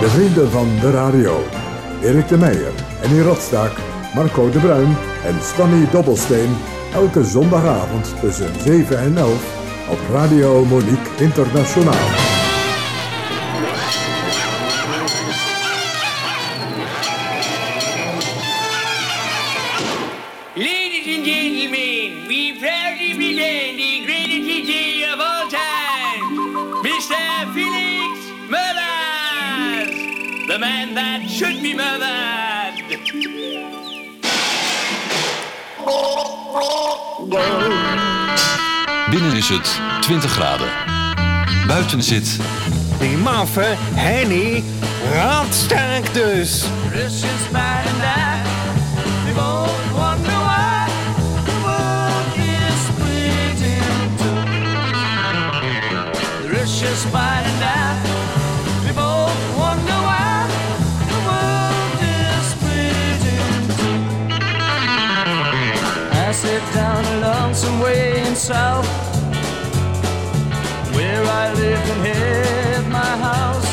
De vrienden van de radio. Erik de Meijer, Henny Rotstaak, Marco de Bruin en Stanny Dobbelsteen. Elke zondagavond tussen 7 en 11 op Radio Monique Internationaal. Buiten zit Die maffe Henny Radstaak dus. Russians fighting that. We both wonder why the world is split in two. The Russians fighting that. We both wonder why. I sit down a lonesome way in south where I live and have my house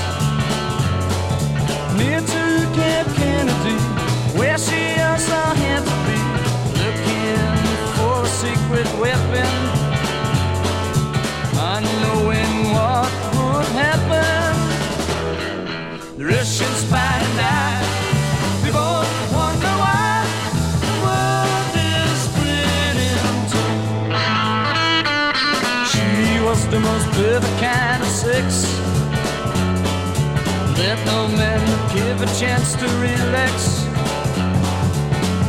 give a chance to relax.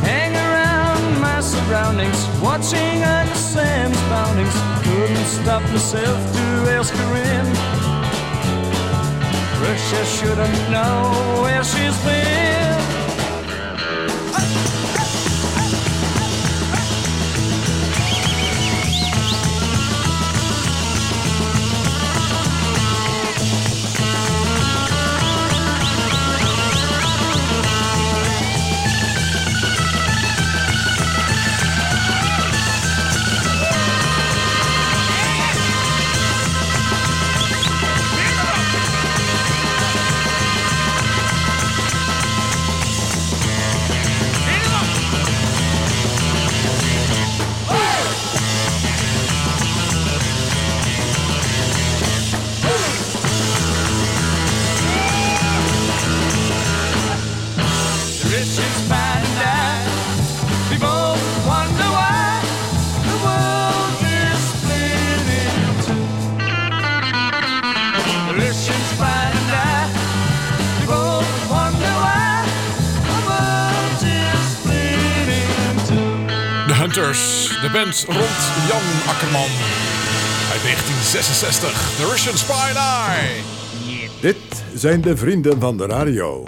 Hang around my surroundings, watching Uncle Sam's boundings. Couldn't stop myself to ask her in. Russia shouldn't know where she's been. Band rond Jan Akkerman. Uit 1966, The Russian Spy Eye. Dit zijn de vrienden van de radio.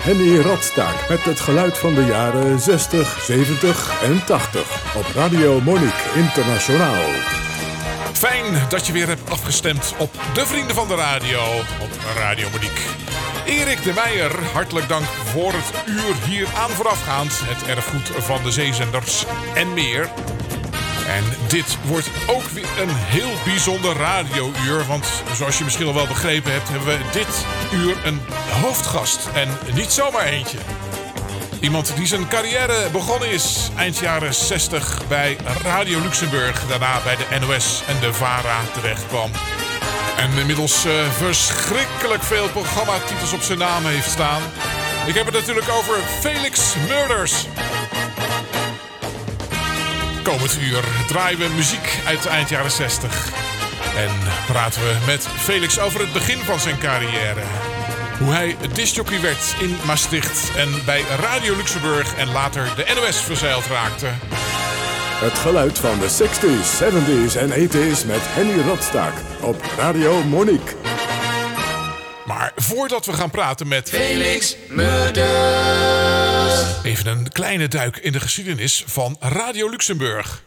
Henny Radstaak met het geluid van de jaren 60, 70 en 80 op Radio Monique Internationaal. Fijn dat je weer hebt afgestemd op de Vrienden van de Radio op Radio Monique. Erik de Meijer, hartelijk dank voor het uur hier aan voorafgaand. Het erfgoed van de zeezenders en meer. En dit wordt ook weer een heel bijzonder radiouur. Want zoals je misschien al wel begrepen hebt, hebben we dit uur een hoofdgast. En niet zomaar eentje. Iemand die zijn carrière begonnen is eind jaren 60 bij Radio Luxemburg. Daarna bij de NOS en de VARA terecht kwam. En inmiddels eh, verschrikkelijk veel programmatitels op zijn naam heeft staan. Ik heb het natuurlijk over Felix Murders. Komend uur draaien we muziek uit eind jaren 60. En praten we met Felix over het begin van zijn carrière. Hoe hij discjockey werd in Maastricht en bij Radio Luxemburg en later de NOS verzeild raakte. Het geluid van de 60s, 70s en 80s met Henny Radstaak op Radio Monique. Maar voordat we gaan praten met Felix Murders. even een kleine duik in de geschiedenis van Radio Luxemburg.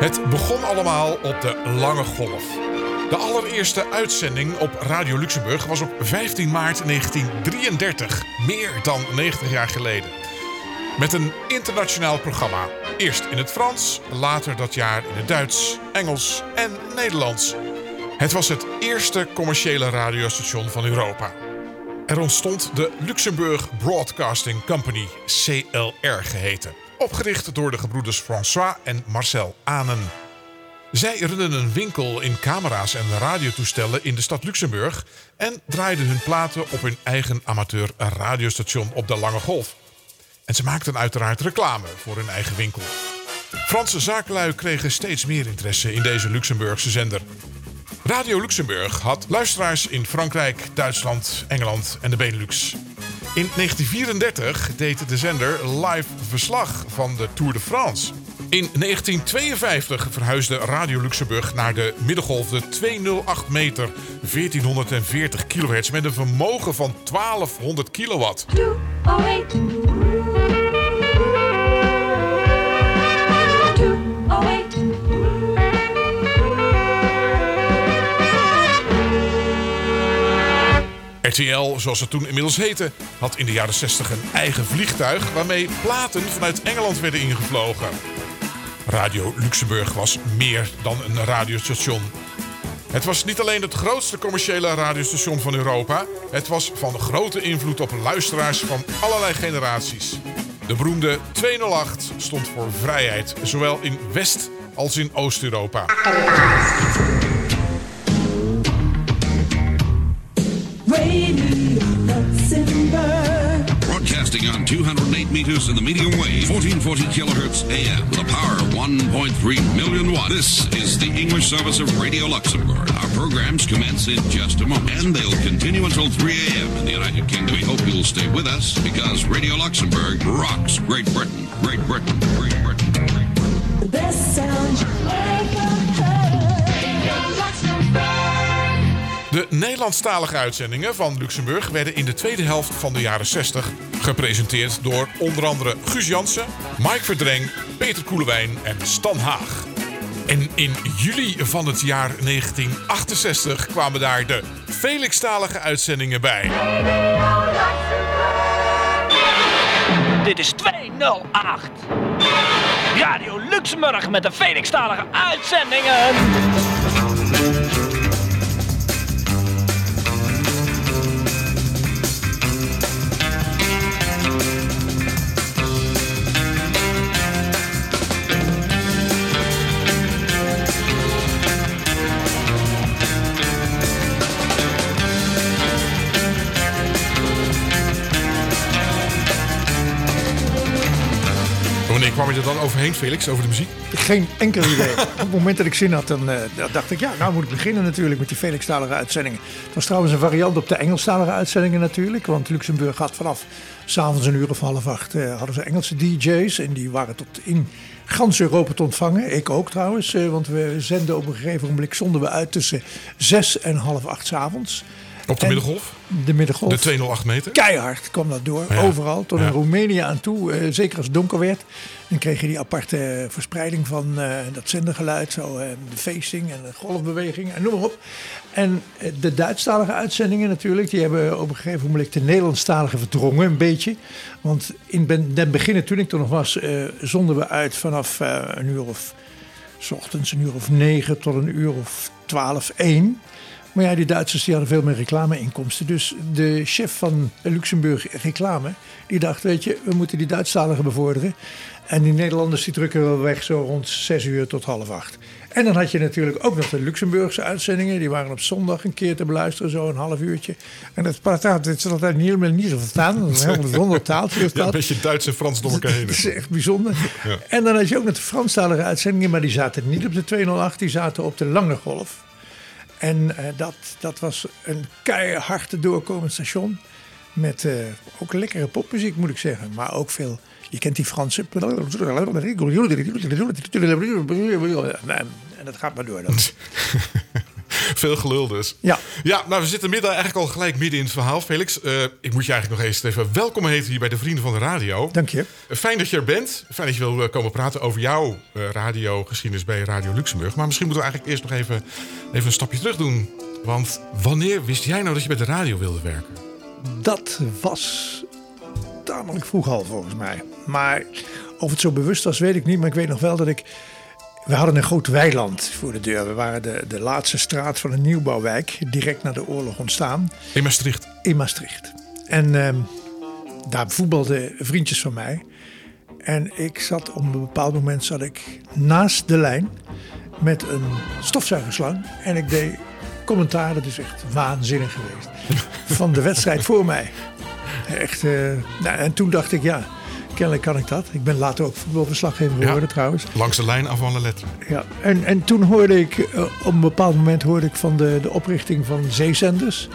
Het begon allemaal op de Lange Golf. De allereerste uitzending op Radio Luxemburg was op 15 maart 1933, meer dan 90 jaar geleden. Met een internationaal programma. Eerst in het Frans, later dat jaar in het Duits, Engels en Nederlands. Het was het eerste commerciële radiostation van Europa. Er ontstond de Luxemburg Broadcasting Company, CLR geheten. Opgericht door de gebroeders François en Marcel Anen. Zij runnen een winkel in camera's en radiotoestellen in de stad Luxemburg en draaiden hun platen op hun eigen amateur radiostation op de Lange Golf. En ze maakten uiteraard reclame voor hun eigen winkel. Franse zakenlui kregen steeds meer interesse in deze Luxemburgse zender. Radio Luxemburg had luisteraars in Frankrijk, Duitsland, Engeland en de Benelux. In 1934 deed de zender live verslag van de Tour de France. In 1952 verhuisde Radio Luxemburg naar de middengolf de 208 meter 1440 kilohertz met een vermogen van 1200 kilowatt. RTL, zoals het toen inmiddels heette, had in de jaren 60 een eigen vliegtuig waarmee platen vanuit Engeland werden ingevlogen. Radio Luxemburg was meer dan een radiostation. Het was niet alleen het grootste commerciële radiostation van Europa, het was van grote invloed op luisteraars van allerlei generaties. De beroemde 208 stond voor vrijheid, zowel in West- als in Oost-Europa. 208 meters in the medium wave, 1440 kilohertz AM, with a power of 1.3 million watts. This is the English service of Radio Luxembourg. Our programs commence in just a moment, and they'll continue until 3 a.m. in the United Kingdom. We hope you'll stay with us because Radio Luxembourg rocks Great Britain, Great Britain, Great Britain, De Nederlandstalige uitzendingen van Luxemburg werden in de tweede helft van de jaren 60 gepresenteerd door onder andere Guus Jansen, Mike Verdreng, Peter Koelewijn en Stan Haag. En in juli van het jaar 1968 kwamen daar de Felixtalige uitzendingen bij. Dit is 208. Radio Luxemburg met de Felixtalige uitzendingen. Overheen, Felix, over de muziek? Geen enkel idee. Op het moment dat ik zin had, dan eh, dacht ik, ja, nou moet ik beginnen natuurlijk met die Felixtalige uitzendingen. Het was trouwens een variant op de Engelstalige uitzendingen natuurlijk. Want Luxemburg had vanaf s'avonds een uur of half acht eh, hadden ze Engelse DJ's. En die waren tot in gans Europa te ontvangen. Ik ook trouwens, eh, want we zenden op een gegeven moment zonden we uit tussen zes en half acht 's avonds. Op de En middengolf? De middengolf. De 208 meter? Keihard kwam dat door, Ja. overal, tot Ja. in Roemenië aan toe. eh, zeker als het donker werd. Dan kreeg je die aparte verspreiding van eh, dat zendergeluid. Zo, eh, de feesting en de golfbeweging en noem maar op. En de Duitsstalige uitzendingen natuurlijk, die hebben op een gegeven moment de Nederlandstalige verdrongen een beetje. Want in ben- den beginnen, toen ik er nog was, zonden we uit vanaf een uur of... S ochtends een uur of negen tot een uur of twaalf, één. Maar ja, die Duitsers die hadden veel meer reclameinkomsten. Dus de chef van Luxemburg Reclame, die dacht, weet je, we moeten die Duitsstaligen bevorderen. En die Nederlanders die drukken wel weg zo rond zes uur tot half acht. En dan had je natuurlijk ook nog de Luxemburgse uitzendingen. Die waren op zondag een keer te beluisteren, zo een half uurtje. En dat praat het is altijd niet helemaal niet zo verstaan. Dat is een heel bijzonder taaltje. Ja, een dat. beetje Duits en Frans door elkaar heen. Dat is echt bijzonder. En dan had je ook nog de Franstalige uitzendingen, maar die zaten niet op de 208, die zaten op de lange golf. En eh, dat, dat was een keihard te doorkomend station. Met eh, ook lekkere popmuziek, moet ik zeggen. Maar ook veel. Je kent die Franse. En dat gaat maar door. Dan. Veel gelul dus. Ja. Ja, nou we zitten midden, eigenlijk al gelijk midden in het verhaal, Felix. Eh, ik moet je eigenlijk nog eens even welkom heten hier bij de Vrienden van de Radio. Dank je. Eh, Fijn dat je er bent. Fijn dat je wil eh, komen praten over jouw radiogeschiedenis bij Radio Luxemburg. Maar misschien moeten we eigenlijk eerst nog even, even een stapje terug doen. Want wanneer wist jij nou dat je bij de radio wilde werken? Dat was tamelijk vroeg al volgens mij. Maar of het zo bewust was, weet ik niet. Maar ik weet nog wel dat ik we hadden een groot weiland voor de deur. We waren de, de laatste straat van een nieuwbouwwijk, direct na de oorlog ontstaan In Maastricht. in Maastricht. En ehm, daar voetbalden vriendjes van mij. En ik zat op een bepaald moment zat ik naast de lijn met een stofzuigerslang. En ik deed commentaar, dat is echt waanzinnig geweest. Van de wedstrijd voor mij. Echt, eh, nou, en toen dacht ik, ja, kennelijk kan ik dat. Ik ben later ook voetbalverslaggever geworden trouwens. Langs de lijn af alle letter. Ja, en, en toen hoorde ik, eh, op een bepaald moment hoorde ik van de, de oprichting van zeezenders.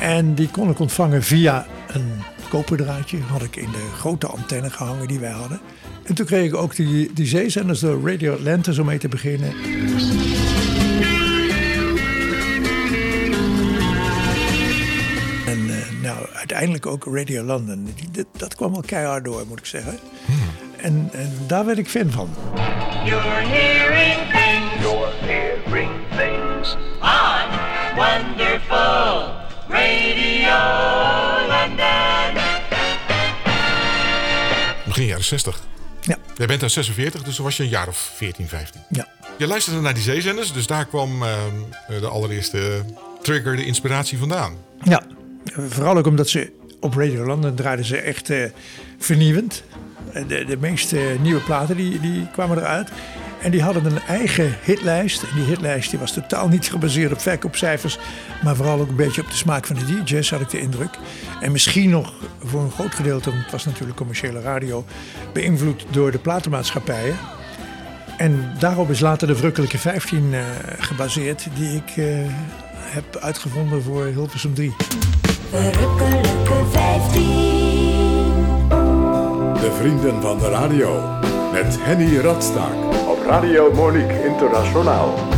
En die kon ik ontvangen via een koperdraadje. Had ik in de grote antenne gehangen die wij hadden. En toen kreeg ik ook die, die zeezenders door Radio Atlantis om mee te beginnen. Uiteindelijk ook Radio London. Die- dat, dat kwam wel keihard door, moet ik zeggen. En, en daar werd ik fan van. You're hearing things. You're hearing things. On Wonderful Radio London. Begin jaren 60. Ja, Jij bent daar 46, dus toen was je een jaar of 14, 15. ja. Je luisterde naar die zeezenders, dus daar kwam ehm, de allereerste trigger, de inspiratie vandaan. Ja, vooral ook omdat ze op Radio London draaiden ze echt eh, vernieuwend. Eh, De, de meeste nieuwe platen die, die kwamen eruit. En die hadden een eigen hitlijst. En die hitlijst die was totaal niet gebaseerd op verkoopcijfers. Maar vooral ook een beetje op de smaak van de DJ's, had ik de indruk. En misschien nog voor een groot gedeelte, want het was natuurlijk commerciële radio, beïnvloed door de platenmaatschappijen. En daarop is later de Verrukkelijke 15 eh, gebaseerd, die ik heb uitgevonden voor Hilversum 3. Verrukkelijke 15. De Vrienden van de Radio. Met Henny Radstaak. Op Radio Monique Internationaal.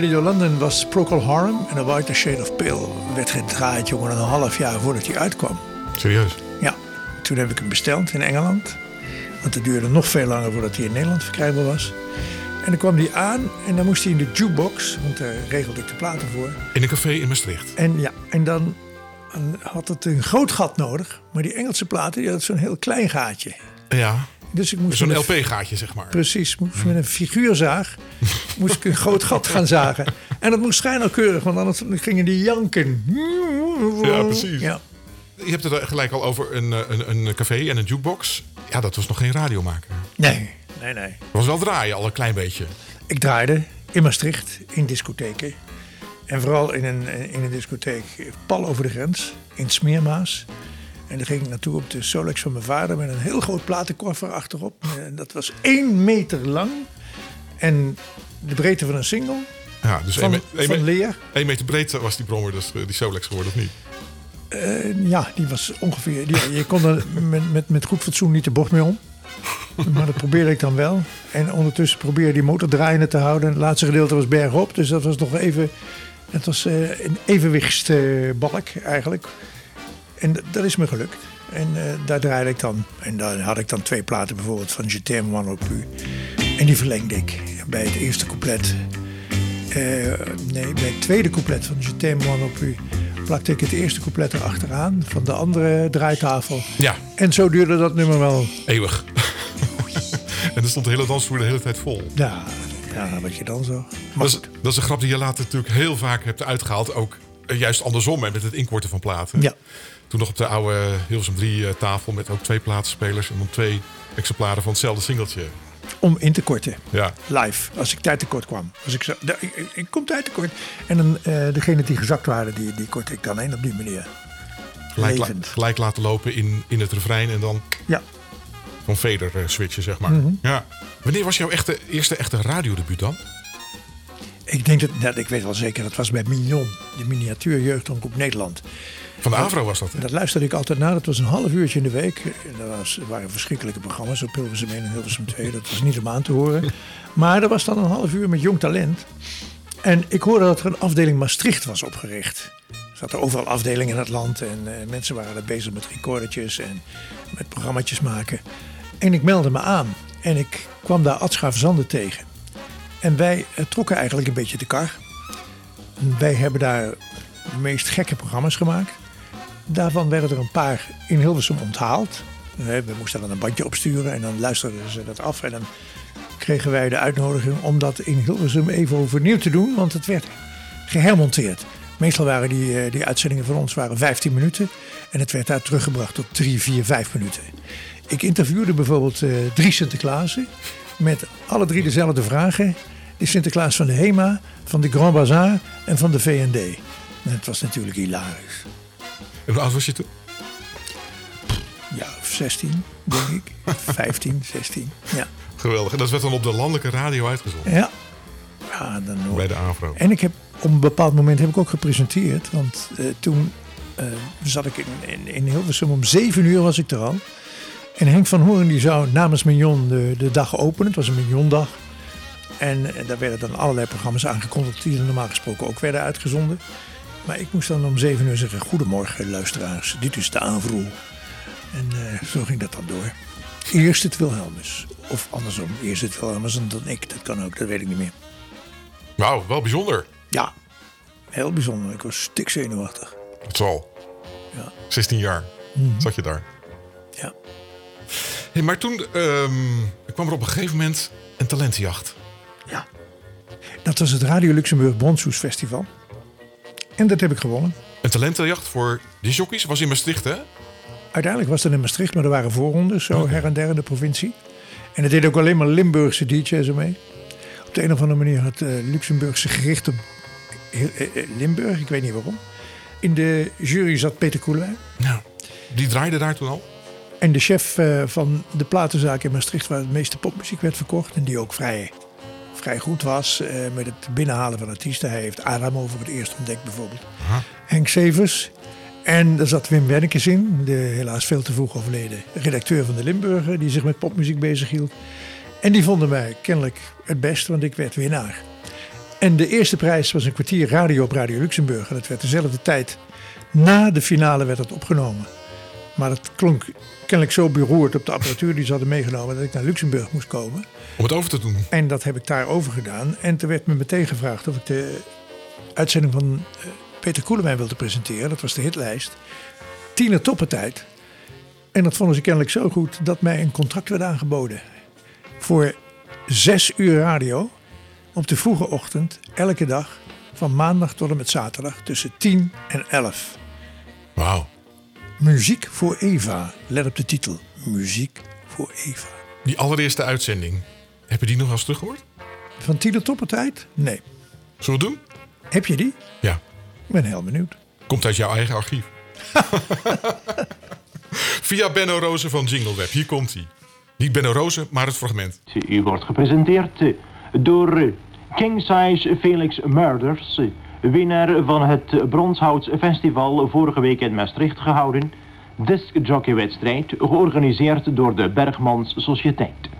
Radio London was Procol Harum en A White Shade of Pale. werd gedraaid, jongen, een half jaar voordat hij uitkwam. Serieus? Ja, toen heb ik hem besteld in Engeland. Want het duurde nog veel langer voordat hij in Nederland verkrijgbaar was. En dan kwam hij aan en dan moest hij in de jukebox, want daar regelde ik de platen voor. In een café in Maastricht. En ja, en dan had het een groot gat nodig. Maar die Engelse platen, die had zo'n heel klein gaatje. Ja. Dus ik moest Zo'n LP-gaatje, zeg maar. Precies, moest met een figuurzaag moest ik een groot gat gaan zagen. En dat moest schijnelkeurig, want anders gingen die janken. Ja, precies. Ja. Je hebt het er gelijk al over een, eh, een, een café en een jukebox. Ja, dat was nog geen radiomaker. Nee, nee, nee. Het was wel draaien, al een klein beetje. Ik draaide in Maastricht, in discotheken. En vooral in een, in een discotheek pal over de grens, in Smeermaas. En daar ging ik naartoe op de Solex van mijn vader met een heel groot platenkoffer achterop. En dat was één meter lang. En de breedte van een single. Ja, dus Van- één me- van leer. één meter breed was die brommer, dus eh, die Solex geworden, of niet? Eh, ja, die was ongeveer. Die, je kon er met, met, met goed fatsoen niet de bocht mee om. Maar dat probeerde ik dan wel. En ondertussen probeerde die motor draaiende te houden. En het laatste gedeelte was bergop. Dus dat was nog even. Het was eh, een evenwichtsbalk eigenlijk. En dat is me gelukt. En eh, daar draaide ik dan. En daar had ik dan twee platen bijvoorbeeld van Je t'aime non plus. En die verlengde ik bij het eerste couplet. Eh, nee, bij het tweede couplet van Je t'aime non plus plakte ik het eerste couplet erachteraan van de andere draaitafel. Ja, En zo duurde dat nummer wel. eeuwig. en er stond de hele dansvloer de hele tijd vol. Ja, ja wat je dan zo. Dat is, dat is een grap die je later natuurlijk heel vaak hebt uitgehaald. Ook eh, juist andersom, hè, met het inkorten van platen. Ja. Toen nog op de oude Hilversum 3 eh, tafel met ook twee platenspelers. En dan twee exemplaren van hetzelfde singeltje. om in te korten. Ja, Live, als ik tijd tekort kwam. Als ik, zo, ik, ik, ik kom tijd tekort. En dan eh degene die gezakt waren, die, die kortte ik dan in op die manier. gelijk, la- gelijk laten lopen in, in het refrein. En dan Ja, van fader eh, switchen, zeg maar. Mhm. ja. Wanneer was jouw echte, eerste echte radiodebuut dan? ik denk dat, nou, ik weet wel zeker, dat was bij Mignon, de miniatuur jeugdomroep Nederland. Van de Avro was dat, hè? Dat luisterde ik altijd naar. Dat was een half uurtje in de week. En dat was, er waren verschrikkelijke programma's op Hilversum 1 en Hilversum 2. Dat was niet om aan te horen. Maar er was dan een half uur met jong talent. En ik hoorde dat er een afdeling Maastricht was opgericht. Er zaten overal afdelingen in het land. En eh, mensen waren er bezig met recordertjes en met programma's maken. En ik meldde me aan. En ik kwam daar Adscha Zanden tegen. En wij eh, trokken eigenlijk een beetje de kar. Wij hebben daar de meest gekke programma's gemaakt. Daarvan werden er een paar in Hilversum onthaald. Eh, We moesten dan een bandje opsturen en dan luisterden ze dat af. En dan kregen wij de uitnodiging om dat in Hilversum even overnieuw te doen. Want het werd gehermonteerd. Meestal waren die, eh, die uitzendingen van ons waren 15 minuten. En het werd daar teruggebracht tot 3, 4, 5 minuten. Ik interviewde bijvoorbeeld eh, drie Sinterklaasen. Met alle drie dezelfde vragen. De Sinterklaas van de HEMA, van de Grand Bazaar en van de VND. En het was natuurlijk hilarisch. En hoe oud was je toen? Ja, of 16, denk ik. 15, 16. Ja. Geweldig. En dat werd dan op de landelijke radio uitgezonden. Ja. ja dan Bij de Avro. En ik heb op een bepaald moment heb ik ook gepresenteerd. Want eh, toen eh, zat ik in, in, in Hilversum om 7 uur was ik er al. En Henk van Hoorn die zou namens Mignon de, de dag openen. Het was een Mignondag. En eh, daar werden dan allerlei programma's aangekondigd die er normaal gesproken ook werden uitgezonden. Maar ik moest dan om 7 uur zeggen: Goedemorgen, luisteraars. Dit is de Avro. En eh, zo ging dat dan door. Eerst het Wilhelmus. Of andersom, eerst het Wilhelmus en dan ik. Dat kan ook, dat weet ik niet meer. Wauw, wel bijzonder. Ja, heel bijzonder. Ik was stik zenuwachtig. Dat zal. Ja. 16 jaar zat je daar. Ja. Hey, maar toen ehm, kwam er op een gegeven moment een talentenjacht. ja. Dat was het Radio Luxemburg Bronshoes Festival. En dat heb ik gewonnen. Een talentenjacht voor disjockeys was in Maastricht, hè? Uiteindelijk was dat in Maastricht, maar er waren voorrondes, zo her en der in de provincie. En het deed ook alleen maar Limburgse DJ's ermee. Op de een of andere manier had eh, Luxemburgse gericht op eh, eh, Limburg, ik weet niet waarom. In de jury zat Peter Koelijn. Nou, die draaide daar toen al. En de chef van de platenzaak in Maastricht, waar het meeste popmuziek werd verkocht. En die ook vrij, vrij goed was eh, met het binnenhalen van artiesten. Hij heeft Adamo voor het eerst ontdekt bijvoorbeeld. Henk Severs. En daar zat Wim Wennekes in, de helaas veel te vroeg overleden redacteur van de Limburger, die zich met popmuziek bezighield. En die vonden mij kennelijk het best, want ik werd winnaar. En de eerste prijs was een kwartier radio op Radio Luxemburg. En dat werd dezelfde tijd. Na de finale werd het opgenomen. Maar het klonk kennelijk zo beroerd op de apparatuur die ze hadden meegenomen dat ik naar Luxemburg moest komen. Om het over te doen. En dat heb ik daar over gedaan. En toen werd me meteen gevraagd of ik de uitzending van eh, Peter Koelewijn wilde presenteren. Dat was de hitlijst. Tiener toppentijd. En dat vonden ze kennelijk zo goed dat mij een contract werd aangeboden. Voor zes uur radio op de vroege ochtend, elke dag, van maandag tot en met zaterdag, tussen 10 en 11. Wauw. Muziek voor Eva, let op de titel. Muziek voor Eva. Die allereerste uitzending. Heb je die nog eens teruggehoord? Van Tiener Toppentijd? Nee. Zullen we het doen? Heb je die? Ja. Ik ben heel benieuwd. Komt uit jouw eigen archief. Via Benno Rozen van Jingleweb. Hier komt hij. Niet Benno Rozen, maar het fragment. U wordt gepresenteerd door King Size Felix Murders, winnaar van het Bronshout Festival vorige week in Maastricht gehouden. Discjockeywedstrijd, georganiseerd door de Bergmans Sociëteit.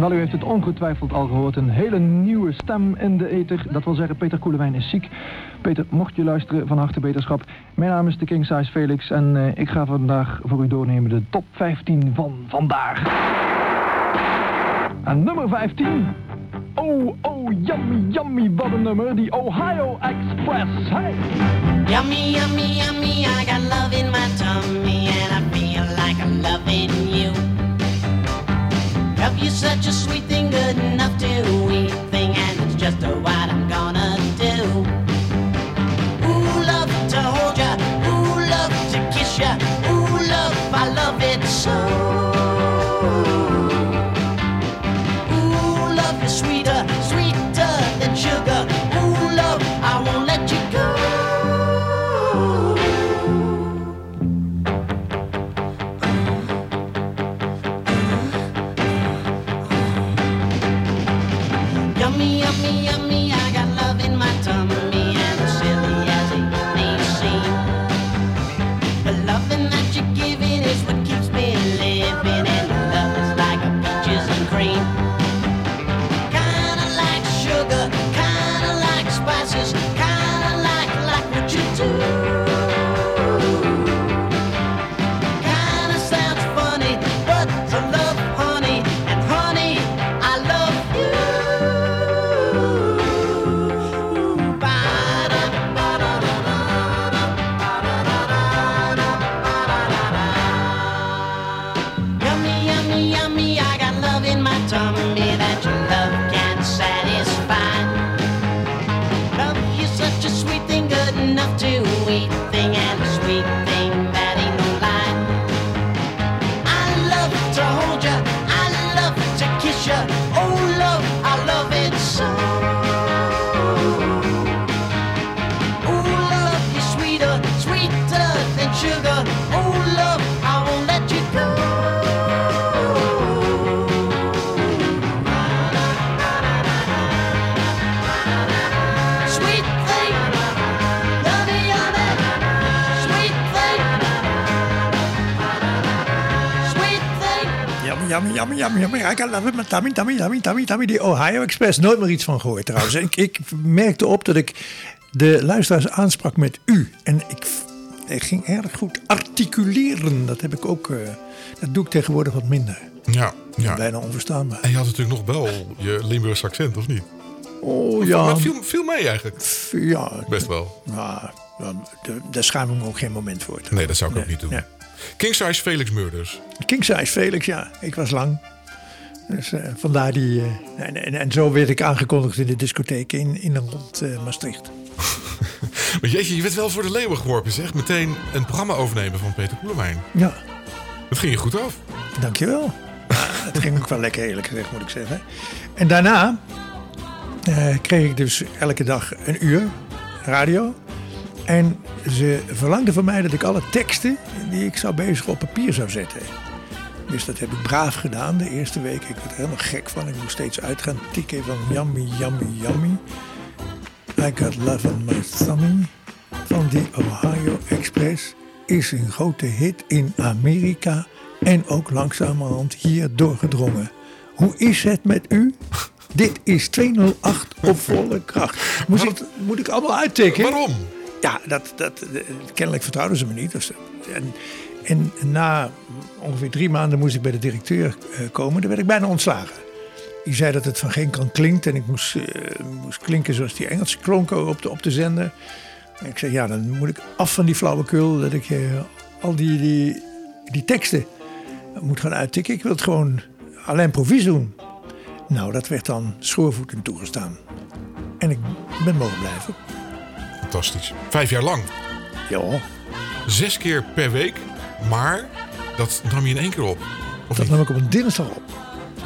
Wel, u heeft het ongetwijfeld al gehoord. Een hele nieuwe stem in de ether. Dat wil zeggen, Peter Koelewijn is ziek. Peter, mocht je luisteren, van harte beterschap. Mijn naam is de King Size Felix en eh, ik ga vandaag voor u doornemen de top 15 van vandaag. En nummer 15. Oh, oh, yummy, yummy, wat een nummer. Die Ohio Express. Hey. Yummy, yummy, yummy, I got love in my tummy and I feel like I'm loving you. Love you such a sweet thing, good enough to eat thing, and it's just a what I'm gonna do. Ooh, love to hold ya, ooh, love to kiss ya, ooh, love, I love it so. Yummy, yummy, yummy. I got love it, my tummy, tummy, tummy, tummy, tummy. Die Ohio Express. Nooit meer iets van gehoord trouwens. ik, ik merkte op dat ik de luisteraars aansprak met u. En ik, ik ging erg goed articuleren. Dat heb ik ook... eh, dat doe ik tegenwoordig wat minder. Ja, ja. Bijna onverstaanbaar. En je had natuurlijk nog wel je Limburgs accent, of niet? Oh Of- ja. Maar viel, viel mee eigenlijk. Ja. Best wel. Ja, daar schaam ik me ook geen moment voor. Nee, dat zou ik ook niet doen. Ja. King Size Felix Murders. King size Felix, ja. Ik was lang. Dus eh, vandaar die... eh, en, en, en zo werd ik aangekondigd in de discotheek in, in en rond eh, Maastricht. Maar jeetje, je werd wel voor de leeuwen geworpen, zeg. Meteen een programma overnemen van Peter Koelewijn. Ja, Dat ging je goed af. dankjewel. Het ging ook wel lekker eerlijk gezegd, moet ik zeggen. En daarna kreeg ik dus elke dag een uur radio. En ze verlangden van mij dat ik alle teksten die ik zou bezigen op papier zou zetten. Dus dat heb ik braaf gedaan de eerste week. Ik werd er helemaal gek van. Ik moest steeds uit gaan tikken van yummy, yummy, yummy. I got love in my tummy. Van die Ohio Express is een grote hit in Amerika. En ook langzamerhand hier doorgedrongen. Hoe is het met u? Dit is 208 op volle kracht. Moet ik, moet ik allemaal uittikken? Waarom? Ja, dat, dat, eh, kennelijk vertrouwden ze me niet. Dus, en, en na ongeveer drie maanden moest ik bij de directeur eh, komen. Daar werd ik bijna ontslagen. Die zei dat het van geen kant klinkt. En ik moest, eh, moest klinken zoals die Engelse klonken op de, op de zender. En ik zei, ja, dan moet ik af van die flauwekul. Dat ik al die, die, die teksten moet gaan uittikken. Ik wil het gewoon alleen provies doen. Nou, dat werd dan schoorvoetend toegestaan. En ik ben mogen blijven. Fantastisch. Vijf jaar lang. Ja. Zes keer per week. Maar dat nam je in één keer op. Of Dat niet? nam ik op een dinsdag op.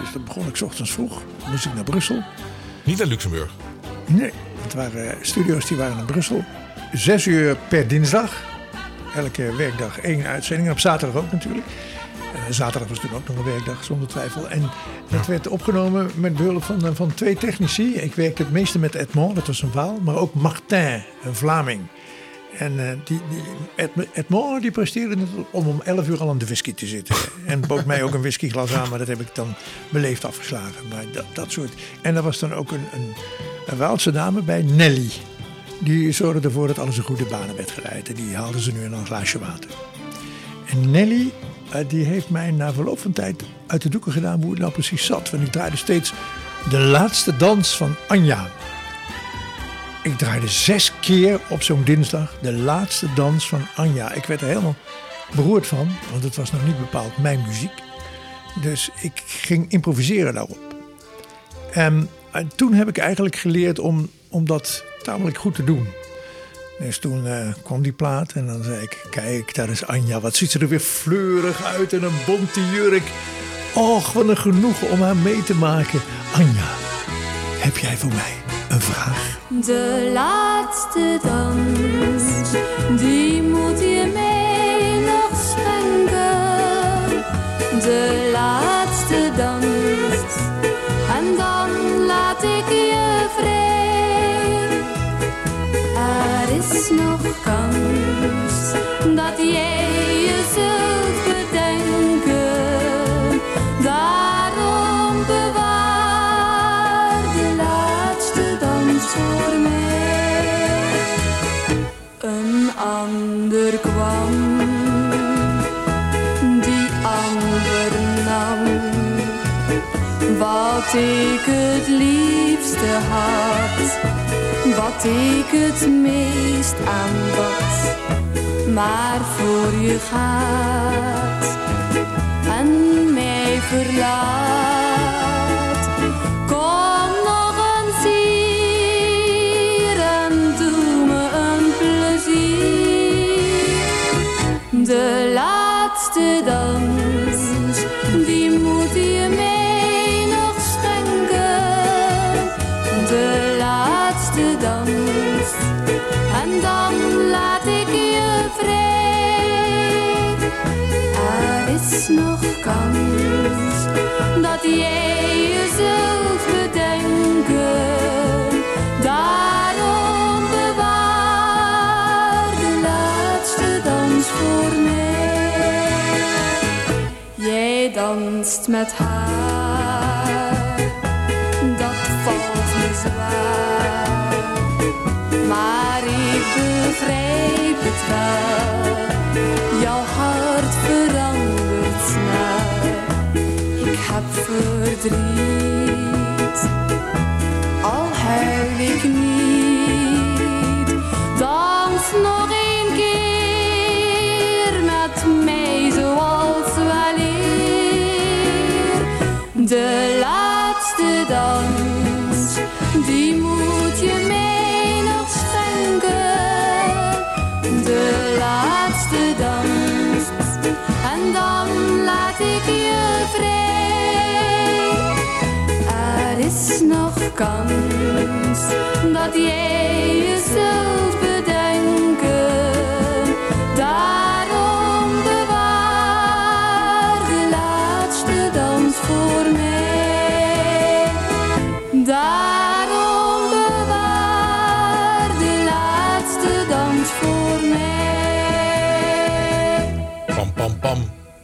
Dus dan begon ik 's ochtends vroeg. Moest ik naar Brussel. Niet naar Luxemburg. Nee, het waren studio's die waren in Brussel. Zes uur per dinsdag. Elke werkdag één uitzending. En op zaterdag ook natuurlijk. Eh, zaterdag was toen ook nog een werkdag, zonder twijfel. En dat werd opgenomen met behulp van, eh, van twee technici. Ik werkte het meeste met Edmond, dat was een Waal. Maar ook Martin, een Vlaming. En eh, die, die, Ed- Edmond die presteerde het om om 11 uur al aan de whisky te zitten. En bood mij ook een whiskyglas aan, maar dat heb ik dan beleefd afgeslagen. Maar dat, dat soort. En er was dan ook een, een, een Waalse dame bij, Nelly. Die zorgde ervoor dat alles in goede banen werd geleid. En die haalden ze nu in een glaasje water. En Nelly, die heeft mij na verloop van tijd uit de doeken gedaan hoe het nou precies zat. Want ik draaide steeds de laatste dans van Anja. Ik draaide zes keer op zo'n dinsdag de laatste dans van Anja. Ik werd er helemaal beroerd van, want het was nog niet bepaald mijn muziek. Dus ik ging improviseren daarop. En, en toen heb ik eigenlijk geleerd om, om dat tamelijk goed te doen. Dus toen eh, kwam die plaat en dan zei ik: Kijk, daar is Anja. Wat ziet ze er weer fleurig uit en een bonte jurk. Och, wat een genoegen om haar mee te maken. Anja, heb jij voor mij een vraag? De laatste dans, die moet je mij nog schenken. De laatste is nog kans dat jij je zult bedenken. Daarom bewaar de laatste dans voor mij. Een ander kwam, die ander nam. Wat ik het liefste had, wat ik het meest aanbad. Maar voor je gaat en mij verlaat. Is nog kans dat jij je zult bedenken. Daarom bewaar de laatste dans voor mij. Jij danst met haar, dat valt me zwaar. Maar ik begrijp het wel, Al heb ik niet, dans nog een keer met mij zoals weleer. De laatste dans, die moet je mij nog schenken. De laatste dans, en dan laat ik je vrij. Kans dat jij je zult bedenken. Daarom bewaar de laatste dans voor mij. Daarom bewaar de laatste dans voor mij. Pam, pam, pam.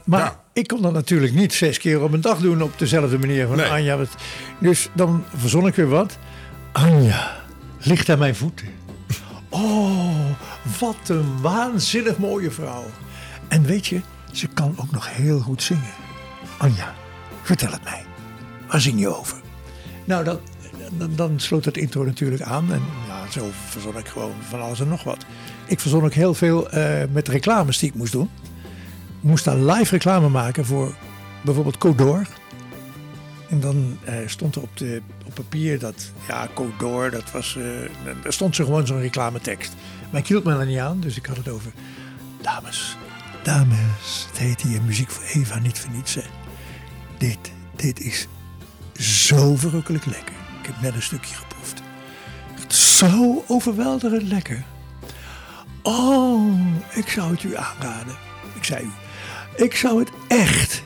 Maar ik kon dat natuurlijk niet zes keer op een dag doen op dezelfde manier van Nee. Anja. Dus dan verzon ik weer wat. Anja ligt aan mijn voeten. Oh, wat een waanzinnig mooie vrouw. En weet je, ze kan ook nog heel goed zingen. Anja, vertel het mij. Waar zing je over? Nou, dan, dan, dan sloot het intro natuurlijk aan. En ja, zo verzon ik gewoon van alles en nog wat. Ik verzon ook heel veel eh, met reclames die ik moest doen. Ik moest daar live reclame maken voor bijvoorbeeld Codor. En dan eh, stond er op, de, op papier dat, ja, Codor, dat was, eh, daar stond ze gewoon zo'n reclametekst. Maar ik hield me er niet aan, dus ik had het over, dames, dames, het heet hier Muziek voor Eva, niet voor. Dit, dit is zo verrukkelijk lekker. Ik heb net een stukje geproefd. Zo overweldigend lekker. Oh, ik zou het u aanraden. Ik zei u, ik zou het echt,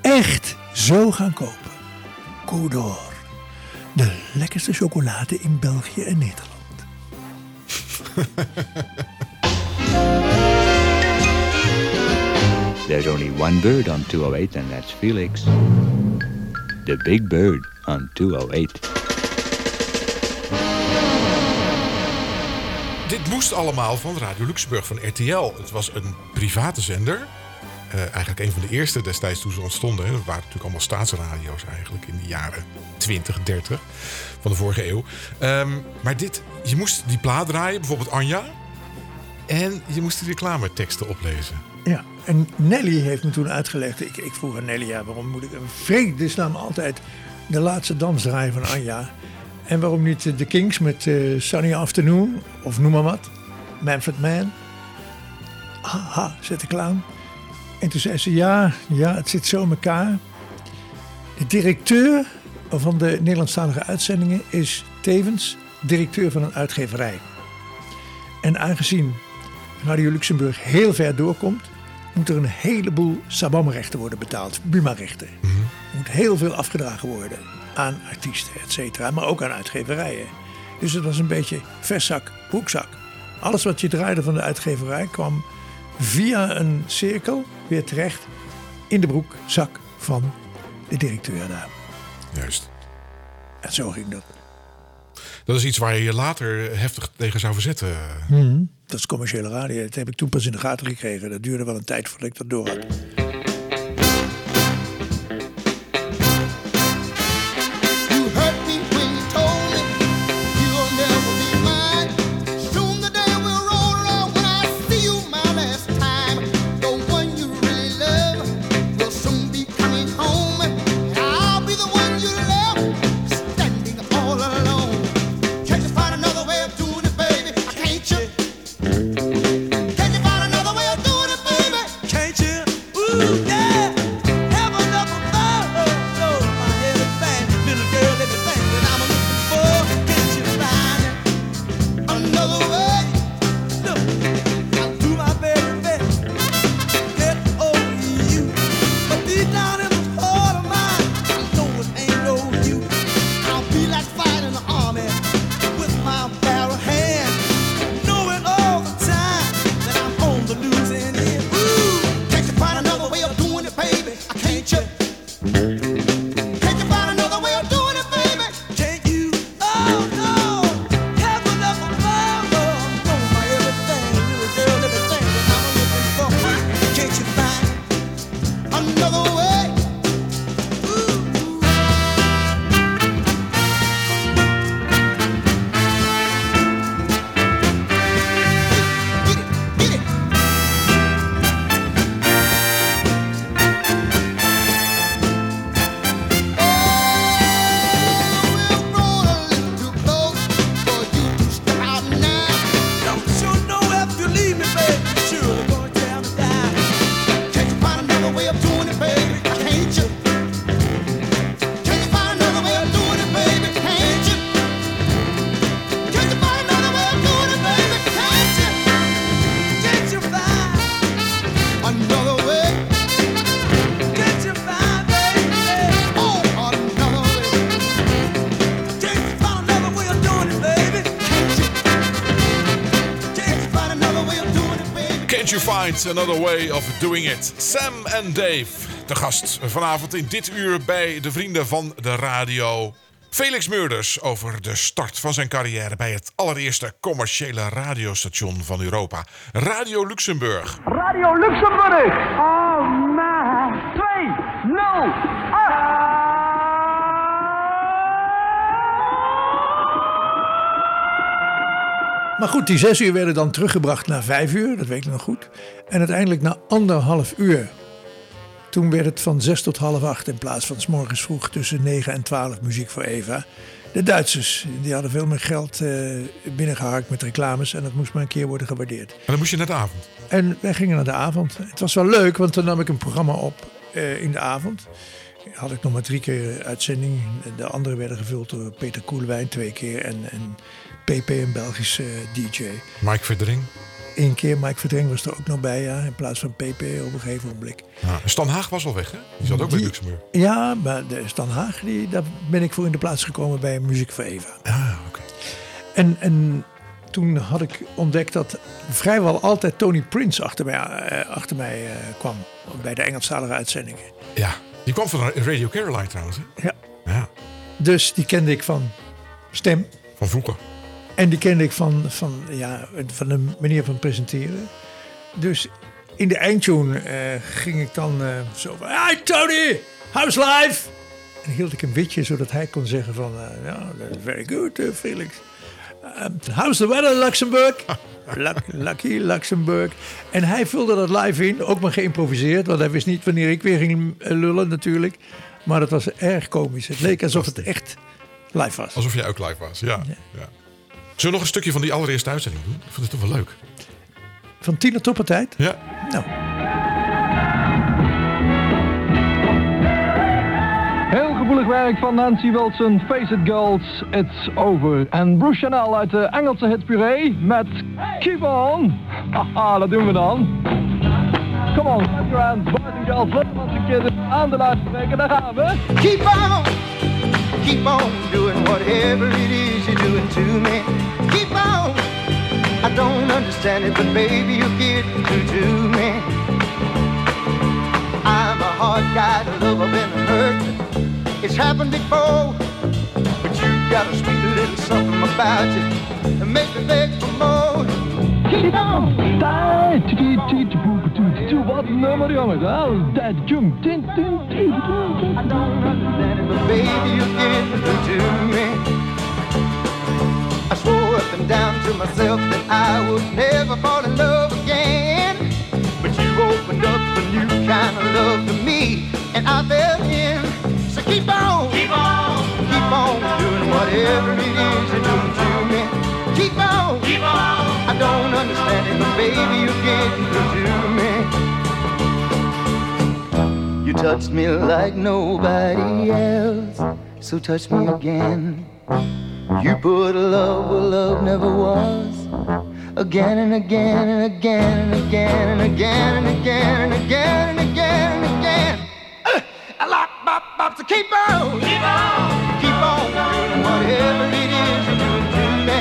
echt zo gaan kopen. De lekkerste chocolade in België en Nederland. There's only one bird on 208, and that's Felix. The big bird on 208. Dit moest allemaal van Radio Luxemburg, van RTL. Het was een private zender. Eh, eigenlijk een van de eerste destijds toen ze ontstonden. hè. Dat waren natuurlijk allemaal staatsradio's eigenlijk in de jaren 20, 30 van de vorige eeuw. Ehm, maar dit, je moest die plaat draaien, bijvoorbeeld Anja. En je moest die reclameteksten oplezen. Ja, en Nelly heeft me toen uitgelegd. Ik, ik vroeg aan Nelly, ja, waarom moet ik een vredesnaam altijd de laatste dans draaien van Anja? En waarom niet de Kings met eh, Sunny Afternoon of noem maar wat? Manfred Mann. Haha, zet ik aan. En toen zei ze, ja, ja, het zit zo in elkaar. De directeur van de Nederlandstalige uitzendingen is tevens directeur van een uitgeverij. En aangezien Radio Luxemburg heel ver doorkomt, moet er een heleboel sabamrechten worden betaald, Buma-rechten. Er moet heel veel afgedragen worden aan artiesten, et cetera, maar ook aan uitgeverijen. Dus het was een beetje verzak, broekzak. Alles wat je draaide van de uitgeverij kwam via een cirkel weer terecht in de broekzak van de directeur daar. Juist. En zo ging dat. Dat is iets waar je je later heftig tegen zou verzetten. Mhm. Dat is commerciële radio. Dat heb ik toen pas in de gaten gekregen. Dat duurde wel een tijd voordat ik dat door had. Another way of doing it? Sam en Dave, de gast vanavond in dit uur bij de vrienden van de radio. Felix Meurders over de start van zijn carrière bij het allereerste commerciële radiostation van Europa, Radio Luxemburg. Radio Luxemburg. Maar goed, die zes uur werden dan teruggebracht naar vijf uur, dat weet ik nog goed. En uiteindelijk na anderhalf uur. Toen werd het van zes tot half acht in plaats van s morgens vroeg tussen negen en twaalf muziek voor Eva. De Duitsers, die hadden veel meer geld binnengeharkt met reclames en dat moest maar een keer worden gewaardeerd. En dan moest je naar de avond. En wij gingen naar de avond. Het was wel leuk, want toen nam ik een programma op eh, in de avond. Had ik nog maar drie keer uitzending. De andere werden gevuld door Peter Koelewijn twee keer en, en PP, een Belgische eh, DJ. Mike Verdring. Eén keer Mike Verdring was er ook nog bij, ja, in plaats van PP op een gegeven moment. Ja. Stan Haag was al weg, hè? Die zat ook bij Luxemburg. Ja, maar de Stan Haag, die, daar ben ik voor in de plaats gekomen bij Muziek voor Eva. Ah, oké. En, en toen had ik ontdekt dat vrijwel altijd Tony Prince achter mij, eh, achter mij eh, kwam. Bij de Engelstalige uitzendingen. Ja, die kwam van Radio Caroline trouwens. Hè? Ja. Ja, Dus die kende ik van stem. van vroeger. En die kende ik van, van, ja, van de manier van presenteren. Dus in de eindtune eh, ging ik dan eh, zo van... Hi Tony, how's life? En hield ik een witje zodat hij kon zeggen van... Ja, that's very good Felix. Um, how's the weather Luxemburg? Luck- lucky Luxemburg. En hij vulde dat live in, ook maar geïmproviseerd. Want hij wist niet wanneer ik weer ging eh, lullen natuurlijk. Maar dat was erg komisch. Het leek alsof het echt live was. Alsof jij ook live was, ja. ja. Zullen we nog een stukje van die allereerste uitzending doen? Ik vond het toch wel leuk. Van Tina Toppertijd? Ja. Nou. Gevoelig werk van Nancy Wilson, Face It Girls, It's Over. En Bruce Chanel uit de Engelse hit Puree met Keep On. Haha, dat doen we dan. Come on, clap your hands, boys and girls, en kinderen aan de luidspreker, daar gaan we. Keep on, keep on doing whatever it is you're doing to me. Keep on, I don't understand it, but baby you get through to me. I'm a hard guy to love, I've been hurt. It's happened before, but you got a sweet little something about you that makes me beg for more. Keep on. Tijd, tiki, tiki, wat een nummer jongens. hè? Dat jump, tin, tin, tin, tin. I don't understand it, but baby you get to me. I swore up and down to myself that I would never fall in love again. But you opened up a new kind of love to me, and I fell in. Keep on, keep on, keep on doing whatever it is you're doing to me. Keep on, keep on. I don't understand it, but baby you get through to me. You touched me like nobody else, so touch me again. You put a love where love never was, again and again and again and again and again and again and again and again and again. Keep on, keep on, keep on whatever it is you're doing to.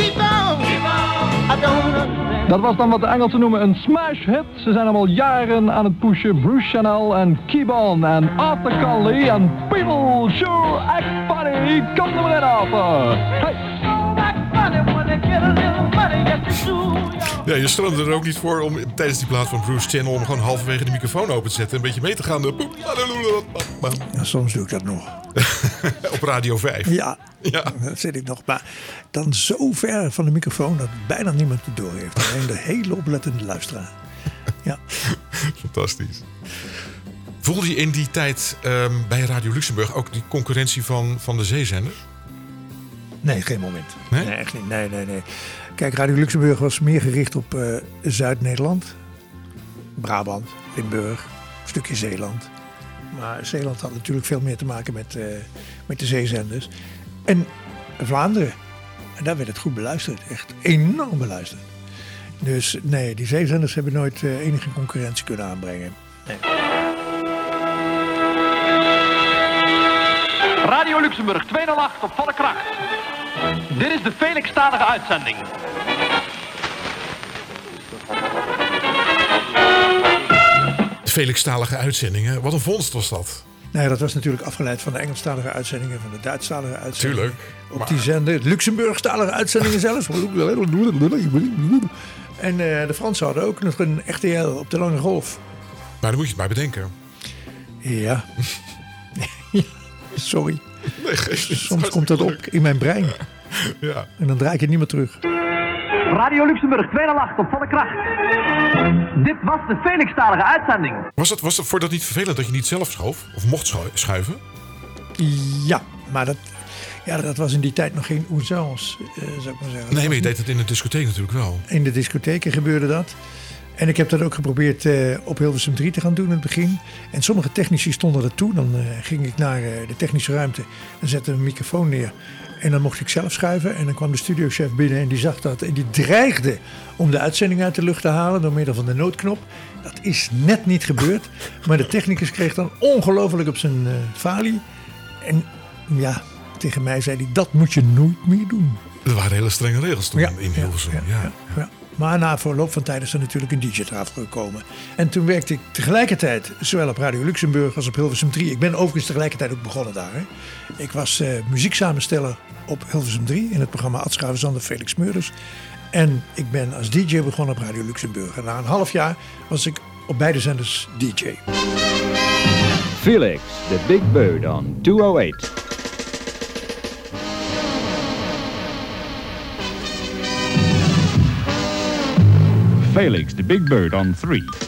Keep on, keep on. I don't understand. Dat was dan wat de Engelsen noemen een smash hit. Ze zijn al jaren aan het pushen. Bruce Chanel en Keep On en Arthur Conley en People Sure Act Funny. Kom er maar in, Arthur. Hey. Ja, je stroomde er ook niet voor om tijdens die plaat van Bruce Channel... om gewoon halverwege de microfoon open te zetten... en een beetje mee te gaan. Ja, soms doe ik dat nog. Op Radio 5. Ja, Ja. dat zit ik nog. Maar dan zo ver van de microfoon dat bijna niemand het door heeft. Alleen de hele oplettende luisteraar. Ja. Fantastisch. Voelde je in die tijd ehm, bij Radio Luxemburg ook die concurrentie van, van de zeezenders? Nee, geen moment. Nee? echt niet. Nee, nee, nee. Kijk, Radio Luxemburg was meer gericht op eh, Zuid-Nederland. Brabant, Limburg, een stukje Zeeland. Maar Zeeland had natuurlijk veel meer te maken met, eh, met de zeezenders. En Vlaanderen. En daar werd het goed beluisterd. Echt enorm beluisterd. Dus nee, die zeezenders hebben nooit eh, enige concurrentie kunnen aanbrengen. Radio Luxemburg 208 op volle kracht. Dit is de Felix-stadige uitzending. Felix-talige uitzendingen. Wat een vondst was dat. Nee, dat was natuurlijk afgeleid van de Engelstalige uitzendingen, van de Duitsstalige uitzendingen. Tuurlijk. Op Maar- die zender, Luxemburgstalige uitzendingen zelfs. En eh, de Fransen hadden ook nog een RTL op de lange golf. Maar dan moet je het maar bedenken. Ja. Sorry. Nee, Soms komt dat op in mijn brein. Ja. En dan draai ik het niet meer terug. Radio Luxemburg, tweede lacht op volle kracht. Dit was de Felix-talige uitzending. Was het, was het voor dat niet vervelend dat je niet zelf schoof? Of mocht schu- schuiven? Ja, maar dat, ja, dat was in die tijd nog geen oezance, eh, zou ik maar zeggen. Nee, maar je deed het in de discotheek natuurlijk wel. In de discotheken gebeurde dat. En ik heb dat ook geprobeerd eh, op Hilversum 3 te gaan doen in het begin. En sommige technici stonden er toe. Dan eh, ging ik naar eh, de technische ruimte en zette een microfoon neer. En dan mocht ik zelf schuiven. En dan kwam de studiochef binnen en die zag dat. En die dreigde om de uitzending uit de lucht te halen door middel van de noodknop. Dat is net niet gebeurd. Maar de technicus kreeg dan ongelooflijk op zijn falie. En ja, tegen mij zei hij, dat moet je nooit meer doen. Er waren hele strenge regels toen Ja, in Hilversum. Ja, Ja. Maar na verloop van tijd is er natuurlijk een DJ-tafel gekomen. En toen werkte ik tegelijkertijd zowel op Radio Luxemburg als op Hilversum 3. Ik ben overigens tegelijkertijd ook begonnen daar. Hè. Ik was eh muzieksamensteller op Hilversum 3 in het programma Adschaven Zander Felix Meurders. En ik ben als DJ begonnen op Radio Luxemburg. En na een half jaar was ik op beide zenders DJ. Felix, the Big Bird on 208. Felix, the Big Bird on 3.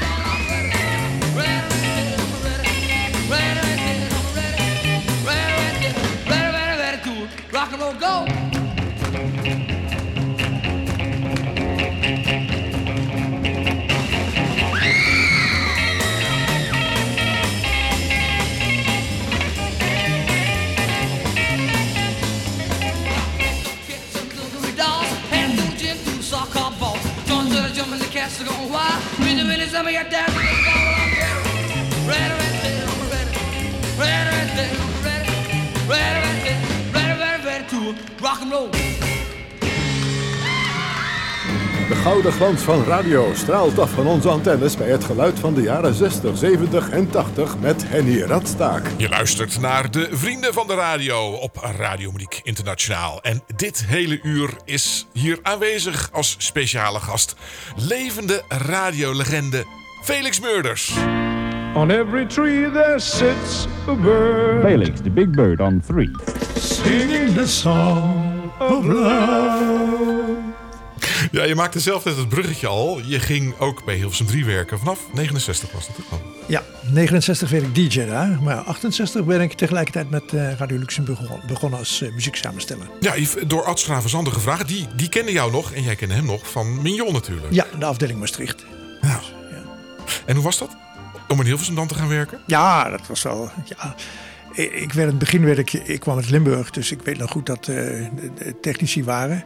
I'm ready. Ready, ready, I'm ready. Ready, ready, ready, ready, ready to rock and roll, go. De gouden glans van radio straalt af van onze antennes bij het geluid van de jaren 60, 70 en 80 met Henny Radstaak. Je luistert naar de Vrienden van de Radio op Radio Monique Internationaal. En dit hele uur is hier aanwezig als speciale gast. Levende radiolegende Felix Meurders. On every tree there sits a bird. Felix, the Big Bird on 3. Singing the song of love. Ja, je maakte zelf net het bruggetje al. Je ging ook bij Hilversum 3 werken. Vanaf 69 was dat al. Ja, 69 werd ik DJ daar. Maar 68 ben ik tegelijkertijd met eh, Radio Luxemburg begon- begonnen als uh, muzieksamensteller. Ja, door Ad Stravenzander gevraagd. Die, die kende jou nog en jij kende hem nog van Mignon natuurlijk. Ja, de afdeling Maastricht. En hoe was dat? Om in Hilversum dan te gaan werken? Ja, dat was wel. Ja. Ik werd in het begin werd ik, ik kwam uit Limburg, dus ik weet nog goed dat de technici waren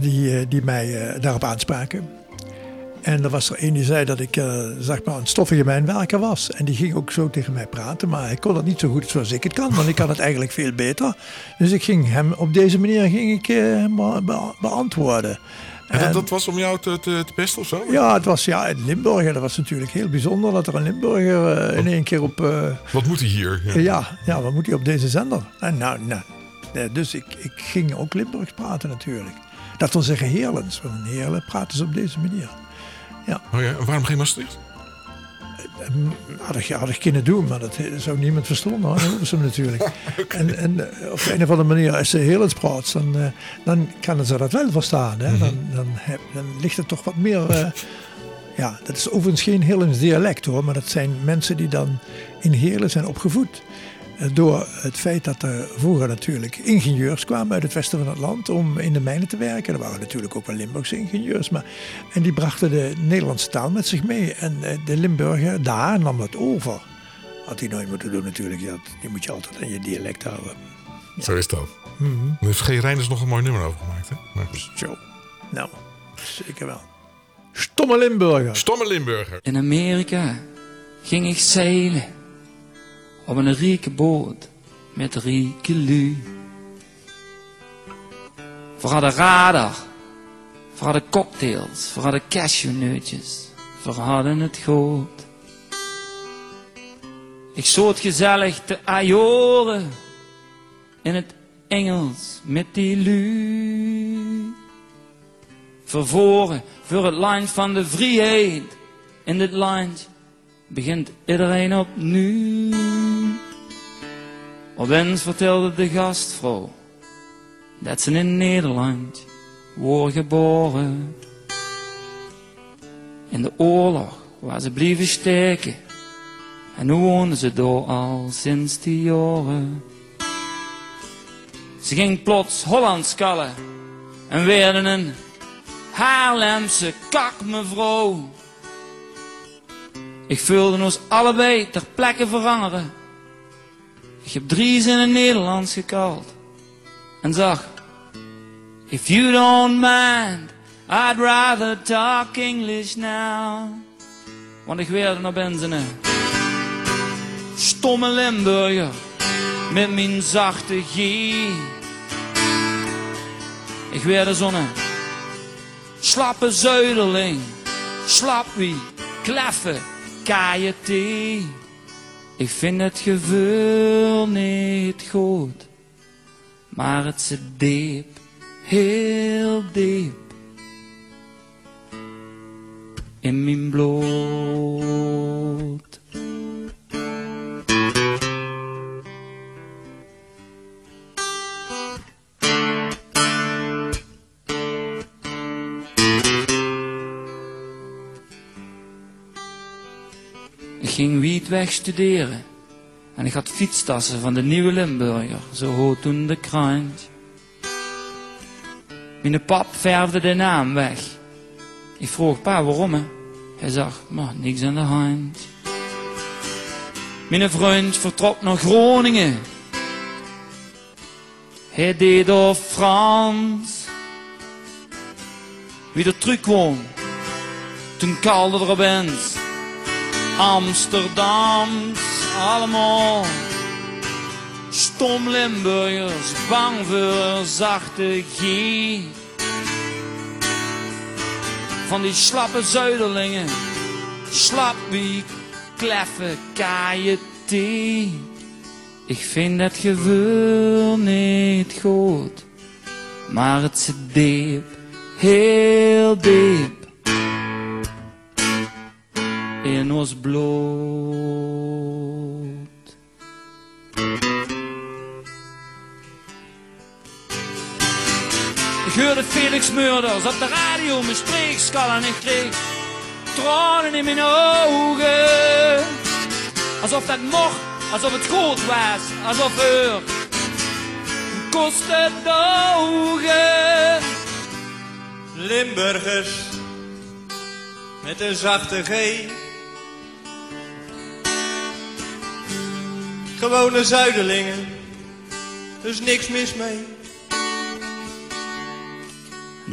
die, eh, die mij eh, daarop aanspraken. En er was er een die zei dat ik eh, zeg maar een stoffige mijnwerker was. En die ging ook zo tegen mij praten, maar hij kon het niet zo goed zoals ik het kan, want ik kan het eigenlijk veel beter. Dus ik ging hem op deze manier ging ik, be- beantwoorden. En dat, dat was om jou te, te, te pesten of zo? Ja, het was ja, in Limburg. Dat was natuurlijk heel bijzonder dat er een Limburger eh, in één keer op. eh, Wat moet hij hier? ja. Ja, wat moet hij op deze zender? En nou, nou, dus ik, ik ging ook Limburgs praten natuurlijk. Dat wil zeggen Heerlens, want in Heerlen praten ze op deze manier. Ja. Oh ja, waarom geen Maastricht? Had ik, had ik kunnen doen, maar dat zou niemand verstaan hoor. Dat ze natuurlijk. En, en op een of andere manier, als ze Heerlens praat, dan, eh, dan kunnen ze dat wel verstaan. Hè? Dan, dan, heb, dan ligt het toch wat meer... eh, ja, dat is overigens geen Heerlens dialect hoor, maar dat zijn mensen die dan in Heerlen zijn opgevoed. Door het feit dat er vroeger natuurlijk ingenieurs kwamen uit het westen van het land om in de mijnen te werken. Er waren natuurlijk ook wel Limburgse ingenieurs. Maar, en die brachten de Nederlandse taal met zich mee. En eh, de Limburger daar nam dat over. Had hij nooit moeten doen natuurlijk. Ja, die moet je altijd aan je dialect houden. Zo is dat. Mhm. Daar heeft G. Reinders nog een mooi nummer over gemaakt. Hè? Maar. Zo. Nou, zeker wel. Stomme Limburger. Stomme Limburger. In Amerika ging ik zeilen op een rieke boot met rieke lui. We hadden radar, we hadden cocktails, we hadden cashewneutjes, we hadden het goed. Ik zoot gezellig te ajoren in het Engels met die lui. Vervoren voor het land van de vrijheid. In dit land begint iedereen opnieuw. Opeens vertelde de gastvrouw dat ze in Nederland wordt geboren. In de oorlog waar ze bleven steken. En nu wonen ze door al sinds die jaren. Ze ging plots Hollands kallen en werden een Haarlemse kak mevrouw. Ik voelde ons allebei ter plekke veranderen. Ik heb drie zinnen Nederlands gekald. En zag, if you don't mind, I'd rather talk English now. Want ik werd nog ben een stomme Limburger met mijn zachte G. Ik werd een zonne slappe zuiderling, slappie, KJT. Ik vind het gevoel niet goed, maar het zit diep, heel diep in mijn bloed. Ging wietweg studeren. En ik had fietstassen van de nieuwe Limburger. Zo hoort toen de krant. Mijn pap verfde de naam weg. Ik vroeg pa waarom hè? Hij zag, maar niks aan de hand. Mijn vriend vertrok naar Groningen. Hij deed door Frans. Wie er terugkwam. Toen kalde er opeens. Amsterdams, allemaal stom Limburgers, bang voor zachte G. Van die slappe zuiderlingen, slappie, kleffe, KJT. Ik vind dat gevoel niet goed, maar het zit diep, heel diep ons bloed. Ik hoorde Felix Murders op de radio mijn spreekskal en ik kreeg tranen in mijn ogen. Alsof dat mocht, alsof het goed was, alsof er kostte dogen. Limburgers met een zachte G. Gewone zuiderlingen, dus niks mis mee.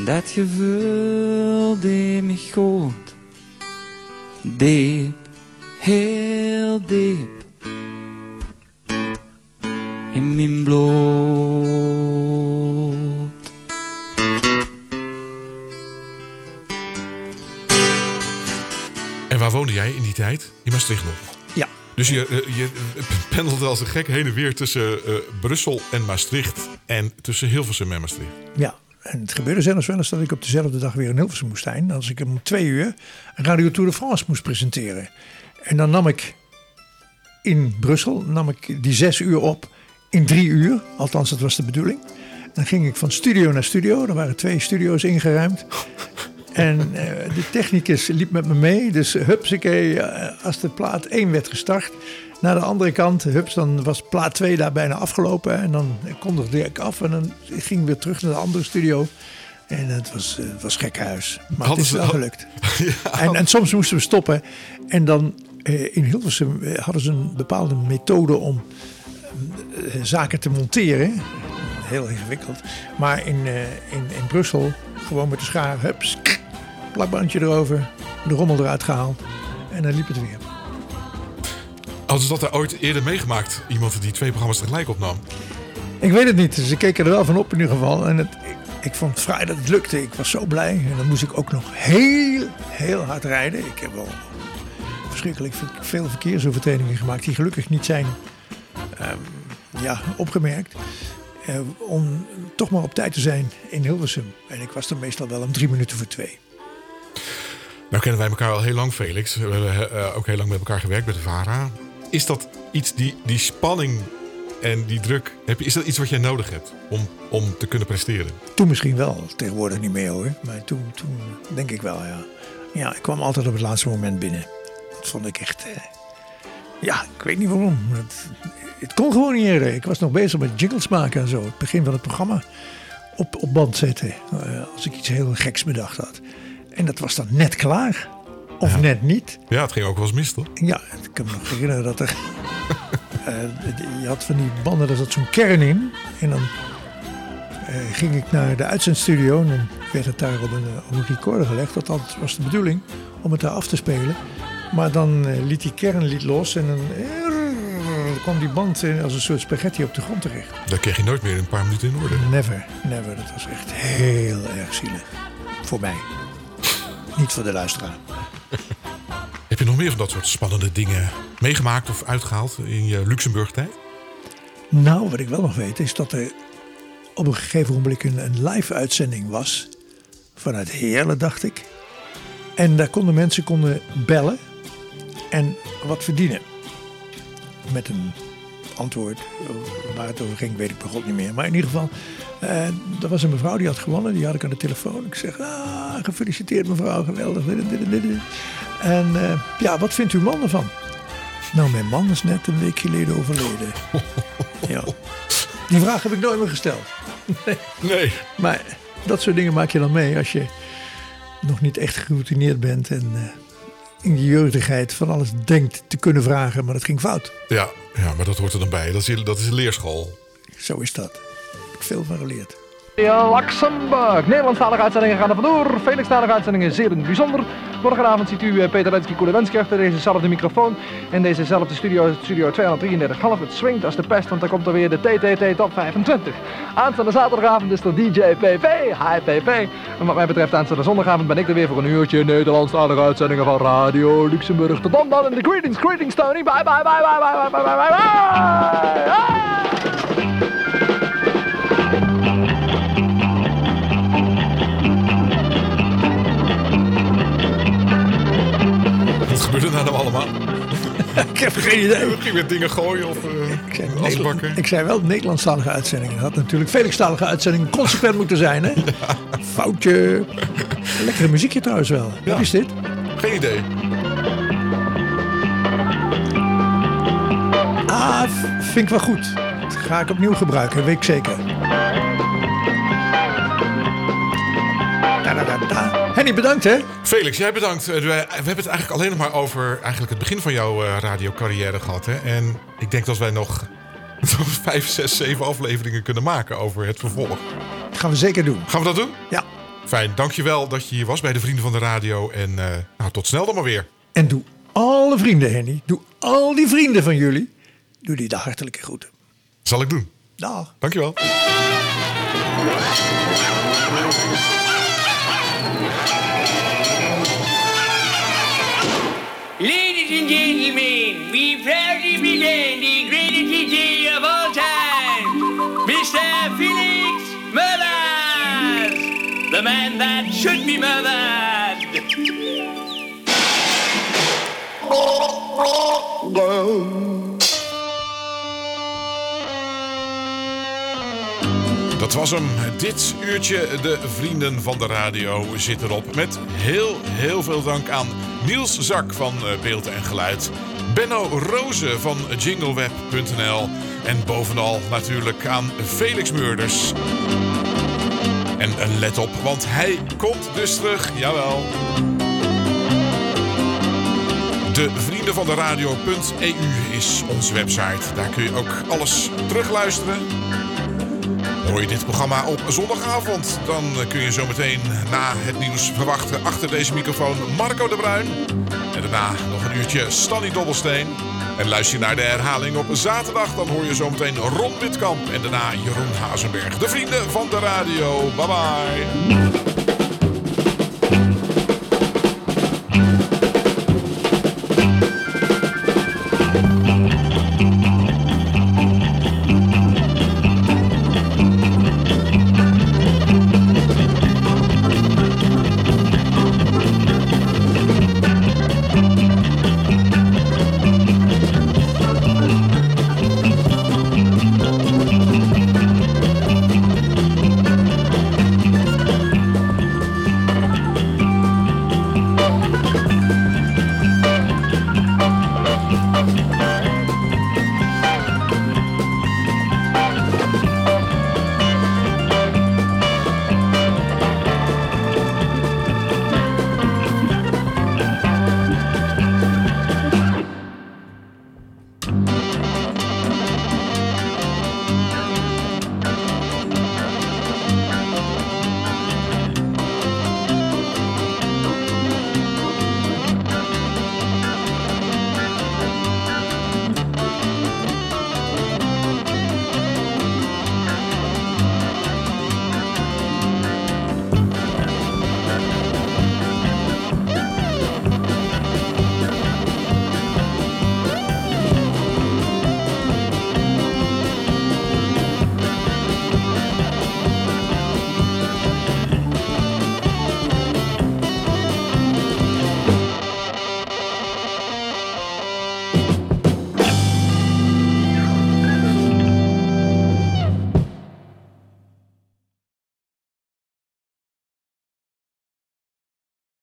Dat gevoel deed me goed. Diep, heel diep. In mijn bloed. En waar woonde jij in die tijd? In Maastricht nog? Dus je, eh, je pendelde als een gek heen en weer tussen eh, Brussel en Maastricht. en tussen Hilversum en Maastricht. Ja, en het gebeurde zelfs wel eens dat ik op dezelfde dag weer in Hilversum moest zijn. Als ik om twee uur Radio Tour de France moest presenteren. En dan nam ik in Brussel nam ik die zes uur op in drie uur. Althans, dat was de bedoeling. Dan ging ik van studio naar studio. Er waren twee studio's ingeruimd. En eh, de technicus liep met me mee. Dus hupsakee, eh, als de plaat 1 werd gestart... naar de andere kant, hups, dan was plaat 2 daar bijna afgelopen. En dan kondigde ik af en dan ging ik weer terug naar de andere studio. En het was, eh, het was gekhuis. Maar Hadden het is wel gelukt. En, en soms moesten we stoppen. En dan eh, in Hilversum eh, hadden ze een bepaalde methode om eh, zaken te monteren. Heel ingewikkeld. Maar in, eh, in, in Brussel gewoon met de schaar, hups, plakbandje erover, de rommel eruit gehaald. En dan liep het weer. Hadden ze dat daar ooit eerder meegemaakt? Iemand die twee programma's tegelijk opnam? Ik weet het niet. Ze keken er wel van op in ieder geval. En het, ik, ik vond het fraai dat het lukte. Ik was zo blij. En dan moest ik ook nog heel, heel hard rijden. Ik heb wel verschrikkelijk ve- veel verkeersovertredingen gemaakt die gelukkig niet zijn ehm, ja, opgemerkt. Eh, om toch maar op tijd te zijn in Hilversum. En ik was er meestal wel om drie minuten voor twee. Nou kennen wij elkaar al heel lang, Felix. We hebben eh, ook heel lang met elkaar gewerkt bij de VARA. Is dat iets, die, die spanning en die druk, heb je, is dat iets wat jij nodig hebt om, om te kunnen presteren? Toen misschien wel, tegenwoordig niet meer hoor. Maar toen, toen denk ik wel, ja. Ja, ik kwam altijd op het laatste moment binnen. Dat vond ik echt... eh, ja, ik weet niet waarom. Het, het kon gewoon niet eerder. Ik was nog bezig met jingles maken en zo. Het begin van het programma op, op band zetten. eh, als ik iets heel geks bedacht had. En dat was dan net klaar. Of net niet. Ja, het ging ook wel eens mis, toch? Ja, ik kan me nog herinneren dat er... eh, je had van die banden, daar zat zo'n kern in. En dan eh, ging ik naar de uitzendstudio. En dan werd het daar op een, eh, op een recorder gelegd. Dat was de bedoeling om het daar af te spelen. Maar dan liet die kern liet los. En dan eh, kwam die band als een soort spaghetti op de grond terecht. Dat kreeg je nooit meer een paar minuten in orde. Never, never. Dat was echt heel erg zielig. Voor mij. Niet voor de luisteraar. Heb je nog meer van dat soort spannende dingen meegemaakt of uitgehaald in je Luxemburg-tijd? Nou, wat ik wel nog weet is dat er op een gegeven moment een, een live uitzending was. Vanuit Heerlen, dacht ik. En daar konden mensen konden bellen en wat verdienen. Met een antwoord. Waar het over ging, weet ik bij God niet meer. Maar in ieder geval, eh, er was een mevrouw die had gewonnen. Die had ik aan de telefoon. Ik zeg, ah, gefeliciteerd mevrouw, geweldig. En eh, ja, wat vindt uw man ervan? Nou, mijn man is net een week geleden overleden. ja. Die vraag heb ik nooit meer gesteld. Nee. nee. Maar dat soort dingen maak je dan mee als je nog niet echt geroutineerd bent. En eh, in je jeugdigheid van alles denkt te kunnen vragen, maar dat ging fout. Ja, ja, maar dat hoort er dan bij. Dat is, dat is een leerschool. Zo is dat. Daar heb ik veel van geleerd. Luxemburg. Nederlandstalige uitzendingen gaan er vandoor. Felixtalige uitzendingen zeer bijzonder. Morgenavond ziet u eh, Peter Lensky Koelewensky achter dezezelfde microfoon. In dezezelfde studio, studio 233,5. Het swingt als de pest, want dan komt er weer de TTT Top 25. Aanstaande zaterdagavond is er DJ PP. Hi PP. En wat mij betreft aanstaande zondagavond ben ik er weer voor een uurtje Nederlandstalige uitzendingen van Radio Luxemburg. Tot dan dan in de greetings, greetings Tony. Bye bye bye bye bye bye bye bye. bye. Wat gebeurde nou allemaal? ik heb geen idee. We gingen dingen gooien of uh, asbakken. Ik zei wel Nederlandstalige uitzendingen. Dat had natuurlijk Felixtalige uitzendingen consequent moeten zijn. Hè? Foutje. Lekkere muziekje trouwens wel. Wat is dit? Geen idee. Ah, vind ik wel goed. Dat ga ik opnieuw gebruiken, weet ik zeker. Da, da, da, da. Henny, bedankt hè. Felix, jij bedankt. Eh, We, we hebben het eigenlijk alleen nog maar over eigenlijk het begin van jouw eh, radiocarrière gehad. Hè? En ik denk dat wij nog, nog vijf, zes, zeven afleveringen kunnen maken over het vervolg. Dat gaan we zeker doen. Gaan we dat doen? Ja. Fijn, dankjewel dat je hier was bij de Vrienden van de Radio. En eh, nou, tot snel dan maar weer. En doe alle vrienden, Henny. Doe al die vrienden van jullie. Doe die de hartelijke groeten. Zal ik doen. Dag. Dankjewel. Ladies and gentlemen, we proudly present the greatest DJ of all time, Mr. Felix Murders, the man that should be murdered. Dat was hem. Dit uurtje De Vrienden van de Radio zit erop. Met heel, heel veel dank aan Niels Zak van eh, Beeld en Geluid. Benno Rozen van jingleweb.nl. En bovenal natuurlijk aan Felix Meurders. En eh, let op, want hij komt dus terug. Jawel. De vrienden van de radio.eu is onze website. Daar kun je ook alles terugluisteren. Hoor je dit programma op zondagavond, dan kun je zometeen na het nieuws verwachten achter deze microfoon Marco de Bruin. En daarna nog een uurtje Stanny Dobbelsteen. En luister je naar de herhaling op zaterdag, dan hoor je zometeen Ron Witkamp en daarna Jeroen Hazenberg. De vrienden van de radio. Bye bye.